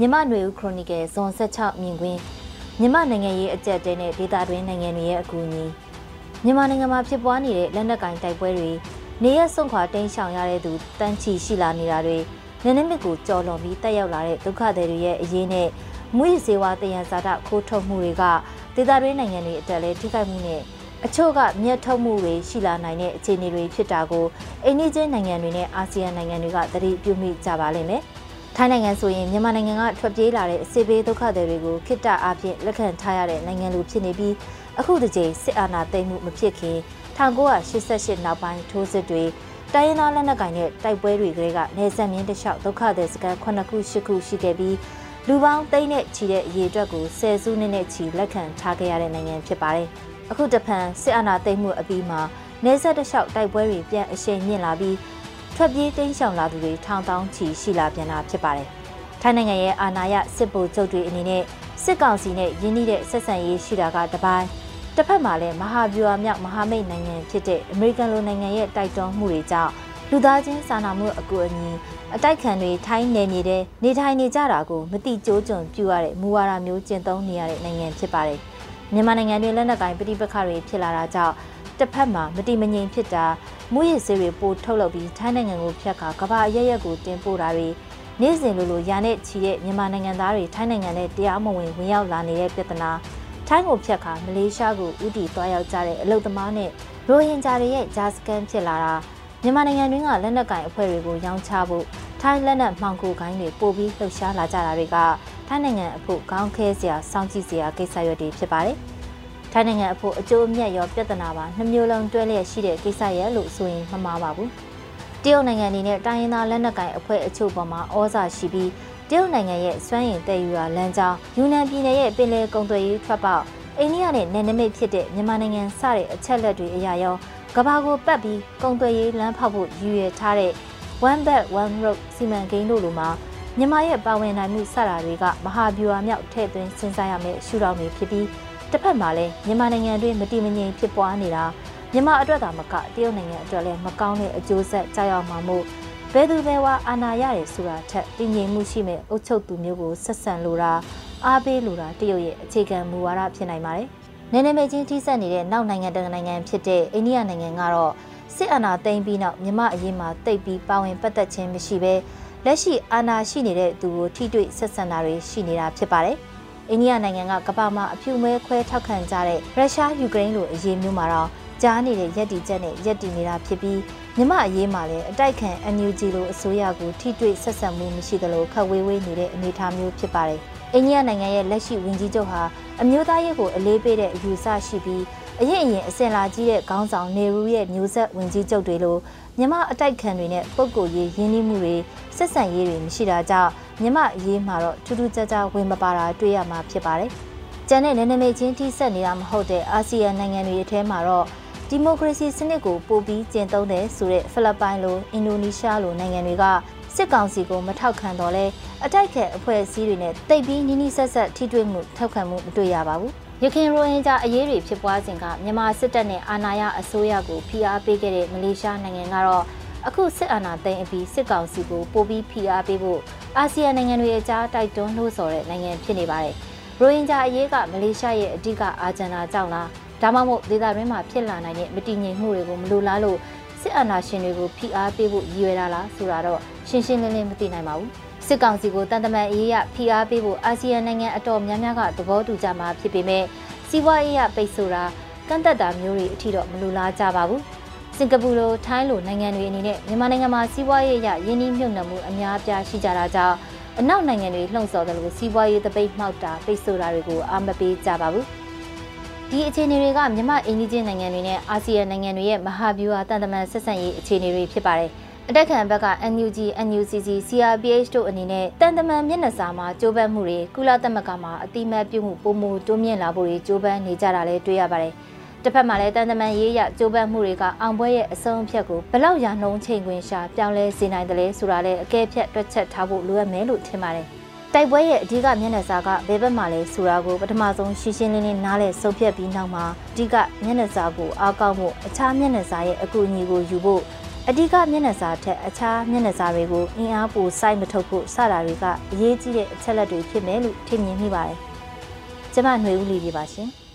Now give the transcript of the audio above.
မြမနွေဦးခရိုနီကယ်ဇွန်16မြင်ကွင်းမြမနိုင်ငံရေးအကြက်တဲနဲ့ဒေသတွင်းနိုင်ငံတွေရဲ့အကူအညီမြန်မာနိုင်ငံမှာဖြစ်ပွားနေတဲ့လက်နက်ကင်တိုက်ပွဲတွေနေရစွန့်ခွာတိမ်းရှောင်ရတဲ့သူတန်းချီရှိလာနေတာတွေနည်းနည်းမြစ်ကိုကြော်လွန်ပြီးတက်ရောက်လာတဲ့ဒုက္ခသည်တွေရဲ့အရေးနဲ့မွေးစေဝါတယံဇာတခိုးထုတ်မှုတွေကဒေသတွင်းနိုင်ငံတွေအတက်လဲထိခိုက်မှုနဲ့အချို့ကမြတ်ထုတ်မှုတွေရှိလာနိုင်တဲ့အခြေအနေတွေဖြစ်တာကိုအိန္ဒိချင်းနိုင်ငံတွေနဲ့အာဆီယံနိုင်ငံတွေကသတိပြုမိကြပါလိမ့်မယ်။ ထိုင်းနိုင်ငံဆိုရင်မြန်မာနိုင်ငံကထွက်ပြေးလာတဲ့စစ်ဘေးဒုက္ခသည်တွေကိုခိတ္တအားဖြင့်လက်ခံထားရတဲ့နိုင်ငံလိုဖြစ်နေပြီးအခုတကြိမ်စစ်အာဏာသိမ်းမှုမဖြစ်ခင်1988နောက်ပိုင်းထိုးစစ်တွေတိုင်းရင်းသားလက်နက်ကိုင်တဲ့တိုက်ပွဲတွေကလေးကနေဆက်မြင့်တလျှောက်ဒုက္ခသည်စခန်း9ခု10ခုရှိခဲ့ပြီးလူပေါင်းသိန်းနဲ့ချီတဲ့အရေးအတွက်ကိုဆယ်စုနှစ်နဲ့ချီလက်ခံထားခဲ့ရတဲ့နိုင်ငံဖြစ်ပါတယ်။အခုတဖန်စစ်အာဏာသိမ်းမှုအပြီးမှာနေဆက်တလျှောက်တိုက်ပွဲတွေပြန်အရှိန်မြင့်လာပြီး ထွက်ပြေးတိမ်းရှောင်လာသူတွေထောင်တောင်းချီရှိလာပြန်တာဖြစ်ပါတယ်။ထိုင်းနိုင်ငံရဲ့အာဏာရစစ်ဗိုလ်ချုပ်တွေအနေနဲ့စစ်ကောင်စီနဲ့ရင်းနှီးတဲ့ဆက်ဆံရေးရှိတာကတပိုင်းတစ်ဖက်မှာလည်းမဟာဗျူဟာမြောက်မဟာမိတ်နိုင်ငံဖြစ်တဲ့အမေရိကန်လိုနိုင်ငံရဲ့တိုက်တွန်းမှုတွေကြောင့်လူသားချင်းစာနာမှုအကူအညီအတိုက်ခံတွေထိုင်းနယ်မြေထဲနေထိုင်နေကြတာကိုမတိကျိုးကျွံပြရတဲ့မူဝါဒမျိုးကျင့်သုံးနေရတဲ့နိုင်ငံဖြစ်ပါတယ်။မြန်မာနိုင်ငံတွင်လက်နက်ကိုင်ပဋိပက္ခတွေဖြစ်လာတာကြောင့် တစ်ဖက်မှာမတိမငြိမ်ဖြစ်တာမူရည်စေးတွေပိုထုတ်လုပ်ပြီးထိုင်းနိုင်ငံကိုဖျက်ကကမ္ဘာအရရက်ကိုတင်ပို့တာတွေနေ့စဉ်လိုလိုရာနဲ့ချီတဲ့မြန်မာနိုင်ငံသားတွေထိုင်းနိုင်ငံနဲ့တရားမဝင်ဝင်ရောက်လာနေတဲ့ပြဿနာထိုင်းကိုဖျက်ခါမလေးရှားကိုဥတီသွားရောက်ကြတဲ့အလုသမားနဲ့ရိုဟင်ဂျာတွေရဲ့ဂျာစကန်ဖြစ်လာတာမြန်မာနိုင်ငံတွင်းကလက်နက်ကင်အဖွဲ့တွေကိုရောင်းချဖို့ထိုင်းလက်နက်မှောင်ခိုကိုင်းတွေပို့ပြီးလှုပ်ရှားလာကြတာတွေကထိုင်းနိုင်ငံအဖို့ခေါင်းခဲစရာစောင့်ကြည့်စရာကိစ္စရွက်တွေဖြစ်ပါတယ်။ ထိုင်းနိုင်ငံအဖို့အကျိုးအမြတ်ရောပြဿနာပါနှမျိုးလုံးတွဲလျက်ရှိတဲ့ကိစ္စရဲ့လို့ဆိုရင်မမှားပါဘူး။တရုတ်နိုင်ငံအနေနဲ့တိုင်းရင်းသားလက်နက်ကင်အဖွဲ့အချို့ပေါ်မှာဩဇာရှိပြီးတရုတ်နိုင်ငံရဲ့စွမ်းရည်တည်ယူရာလမ်းကြောင်းယူနန်ပြည်နယ်ရဲ့ပင်လယ်ကုန်သွယ်ရေးထွက်ပေါက်အိန္ဒိယနဲ့နယ်နိမိတ်ဖြစ်တဲ့မြန်မာနိုင်ငံစတဲ့အချက်လက်တွေအရာရောကဘာကိုပတ်ပြီးကုန်သွယ်ရေးလမ်းဖောက်ဖို့ရည်ရွယ်ထားတဲ့ One Belt One Road စီမံကိန်းတို့လိုမှာမြန်မာရဲ့ပါဝင်နိုင်မှုစတာတွေကမဟာဗျူဟာမြောက်ထည့်သွင်းစဉ်းစားရမယ့်ရှုထောင့်တွေဖြစ်ပြီး တစ်ဖက်မှာလည်းမြန်မာနိုင်ငံတွင်းမတည်မငြိမ်ဖြစ်ပွားနေတာမြန်မာအတွက်သာမကတရုတ်နိုင်ငံအတွက်လည်းမကောင်းတဲ့အကျိုးဆက်ကြောက်ရောက်မှာမို့ဘယ်သူပဲဝါအာဏာရတယ်ဆိုတာထက်တည်ငြိမ်မှုရှိမဲ့အုပ်ချုပ်သူမျိုးကိုဆက်ဆံလိုတာအားပေးလိုတာတရုတ်ရဲ့အခြေခံမူဝါဒဖြစ်နိုင်ပါတယ်။နယ်နိမိတ်ချင်းထိစပ်နေတဲ့နောက်နိုင်ငံတကာနိုင်ငံဖြစ်တဲ့အိန္ဒိယနိုင်ငံကတော့စစ်အာဏာသိမ်းပြီးနောက်မြမအရေးမှာတိတ်ပြီးပါဝင်ပတ်သက်ခြင်းမရှိဘဲလက်ရှိအာဏာရှိနေတဲ့သူကိုထိတွေ့ဆက်ဆံတာတွေရှိနေတာဖြစ်ပါတယ်။ အိန္ဒိယနိုင်ငံကကမ္ဘာမှာအဖြူမဲခွဲထောက်ခံကြတဲ့ရုရှားယူကရိန်းလိုအရေးမျိုးမှာတော့ကြားနေတဲ့ရက်တီချက်နဲ့ရက်တီနေတာဖြစ်ပြီးမြမအရေးမှာလည်းအတိုက်ခံ NUG လိုအစိုးရကိုထိတွေ့ဆက်ဆံမှုမရှိသလိုခက်ဝေးဝေးနေတဲ့အနေအထားမျိုးဖြစ်ပါတယ်။အိန္ဒိယနိုင်ငံရဲ့လက်ရှိဝန်ကြီးချုပ်ဟာအမျိုးသားရေးကိုအလေးပေးတဲ့အယူဆရှိပြီးအရင်အရင်အစင်လာကြီးတဲ့ခေါင်းဆောင်နေရူရဲ့မျိုးဆက်ဝန်ကြီးချုပ်တွေလိုမြမအတိုက်ခံတွေနဲ့ပုံကိုရေးရင်းနှီးမှုတွေဆက်ဆံရေးတွေမရှိတာကြောင့် မြမအရေးမှာတော့ထူးထူးခြားခြားဝင်မပါတာတွေ့ရမှာဖြစ်ပါတယ်။ကျန်တဲ့နယ်နိမိတ်ချင်းထိဆက်နေတာမဟုတ်တဲ့အာဆီယံနိုင်ငံတွေအထဲမှာတော့ဒီမိုကရေစီစနစ်ကိုပိုပြီးကျင့်သုံးတယ်ဆိုတဲ့ဖိလစ်ပိုင်လိုအင်ဒိုနီးရှားလိုနိုင်ငံတွေကစစ်ကောင်စီကိုမထောက်ခံတော့လဲအတိုက်ခဲအဖွဲ့အစည်းတွေနဲ့တိတ်ပြီးနီးနီးဆက်ဆက်ထိတွေ့မှုထောက်ခံမှုမတွေ့ရပါဘူး။ရခိုင်ရိုဟင်ဂျာအရေးတွေဖြစ်ပွားစဉ်ကမြန်မာစစ်တပ်နဲ့အာဏာရအစိုးရကိုဖိအားပေးခဲ့တဲ့မလေးရှားနိုင်ငံကတော့အခုစစ်အာဏာသိမ်းအပြီးစစ်ကောင်စီကိုပိုပြီးဖိအားပေးဖို့ အာဆီယံနိုင်ငံတွေအကြားတိုက်တွန်းလို့ဆိုတဲ့နိုင်ငံဖြစ်နေပါတယ်။ရိုဟင်ဂျာအရေးကမလေးရှားရဲ့အဓိကအာဂျန်ဒါကြောင့်လားဒါမှမဟုတ်ဒေသတွင်းမှာဖြစ်လာနိုင်တဲ့မတည်ငြိမ်မှုတွေကိုမလိုလားလို့စစ်အာဏာရှင်တွေကိုဖိအားပေးဖို့ရည်ရွယ်တာလားဆိုတာတော့ရှင်းရှင်းလင်းလင်းမသိနိုင်ပါဘူးစစ်ကောင်စီကိုတန်တမန်အေးရဖိအားပေးဖို့အာဆီယံနိုင်ငံအတော်များများကသဘောတူကြမှာဖြစ်ပေမဲ့စီးပွားရေးရပိတ်ဆိုတာကန့်သက်တာမျိုးတွေအထိတော့မလိုလားကြပါဘူး စင်ကာပူလိုထိုင်းလိုနိုင်ငံတွေအနေနဲ့မြန်မာနိုင်ငံမှာစီးပွားရေးရရင်းနှီးမြှုပ်နှံမှုအများအပြားရှိကြတာကြောင့်အနောက်နိုင်ငံတွေလှုံ့ဆော်တယ်လို့စီးပွားရေးတပိတ်မှောက်တာပိတ်ဆိုတာတွေကိုအာမပေးကြပါဘူးဒီအခြေအနေတွေကမြန်မာအင်ဒီဂျင်နိုင်ငံတွေနဲ့အာဆီယံနိုင်ငံတွေရဲ့မဟာဗျူဟာတန်တမန်ဆက်ဆံရေးအခြေအနေတွေဖြစ်ပါတယ်။အတက်ခံဘက်က NUG, NUCC, CRPH တို့အနေနဲ့တန်တမန်မျက်နှာစာမှာကြိုးပမ်းမှုတွေကုလသမဂ္ဂမှာအတိမတ်ပြုမှုပုံမှုတိုးမြင့်လာဖို့တွေကြိုးပမ်းနေကြတာလည်းတွေ့ရပါတယ်။ တစ်ဖက်မှာလည်းတန်တမန်ရေးရကြိုးပမ်းမှုတွေကအောင်ပွဲရဲ့အဆုံးအဖြတ်ကိုဘလောက်ရာနှုံးချိန်ခွင်ရှာပြောင်းလဲစေနိုင်တယ်လဲဆိုတာလည်းအကဲဖြတ်တွက်ချက်ထားဖို့လိုအပ်မယ်လို့ထင်ပါတယ်။တိုက်ပွဲရဲ့အဓိကမျက်နှာစာကဘယ်ဘက်မှာလဲဆိုတာကိုပထမဆုံးရှင်းရှင်းလင်းလင်းနားလည်ဆုံးဖြတ်ပြီးနောက်မှာအဓိကမျက်နှာစာကိုအားကောင်းဖို့အခြားမျက်နှာစာရဲ့အကူအညီကိုယူဖို့အဓိကမျက်နှာစာထက်အခြားမျက်နှာစာတွေကိုအင်အားပိုစိုက်မထုတ်ဖို့စတာတွေကအရေးကြီးတဲ့အချက်လက်တွေဖြစ်မယ်လို့ထင်မြင်မိပါတယ်။ကျမຫນွေဦးလီပြပါရှင်။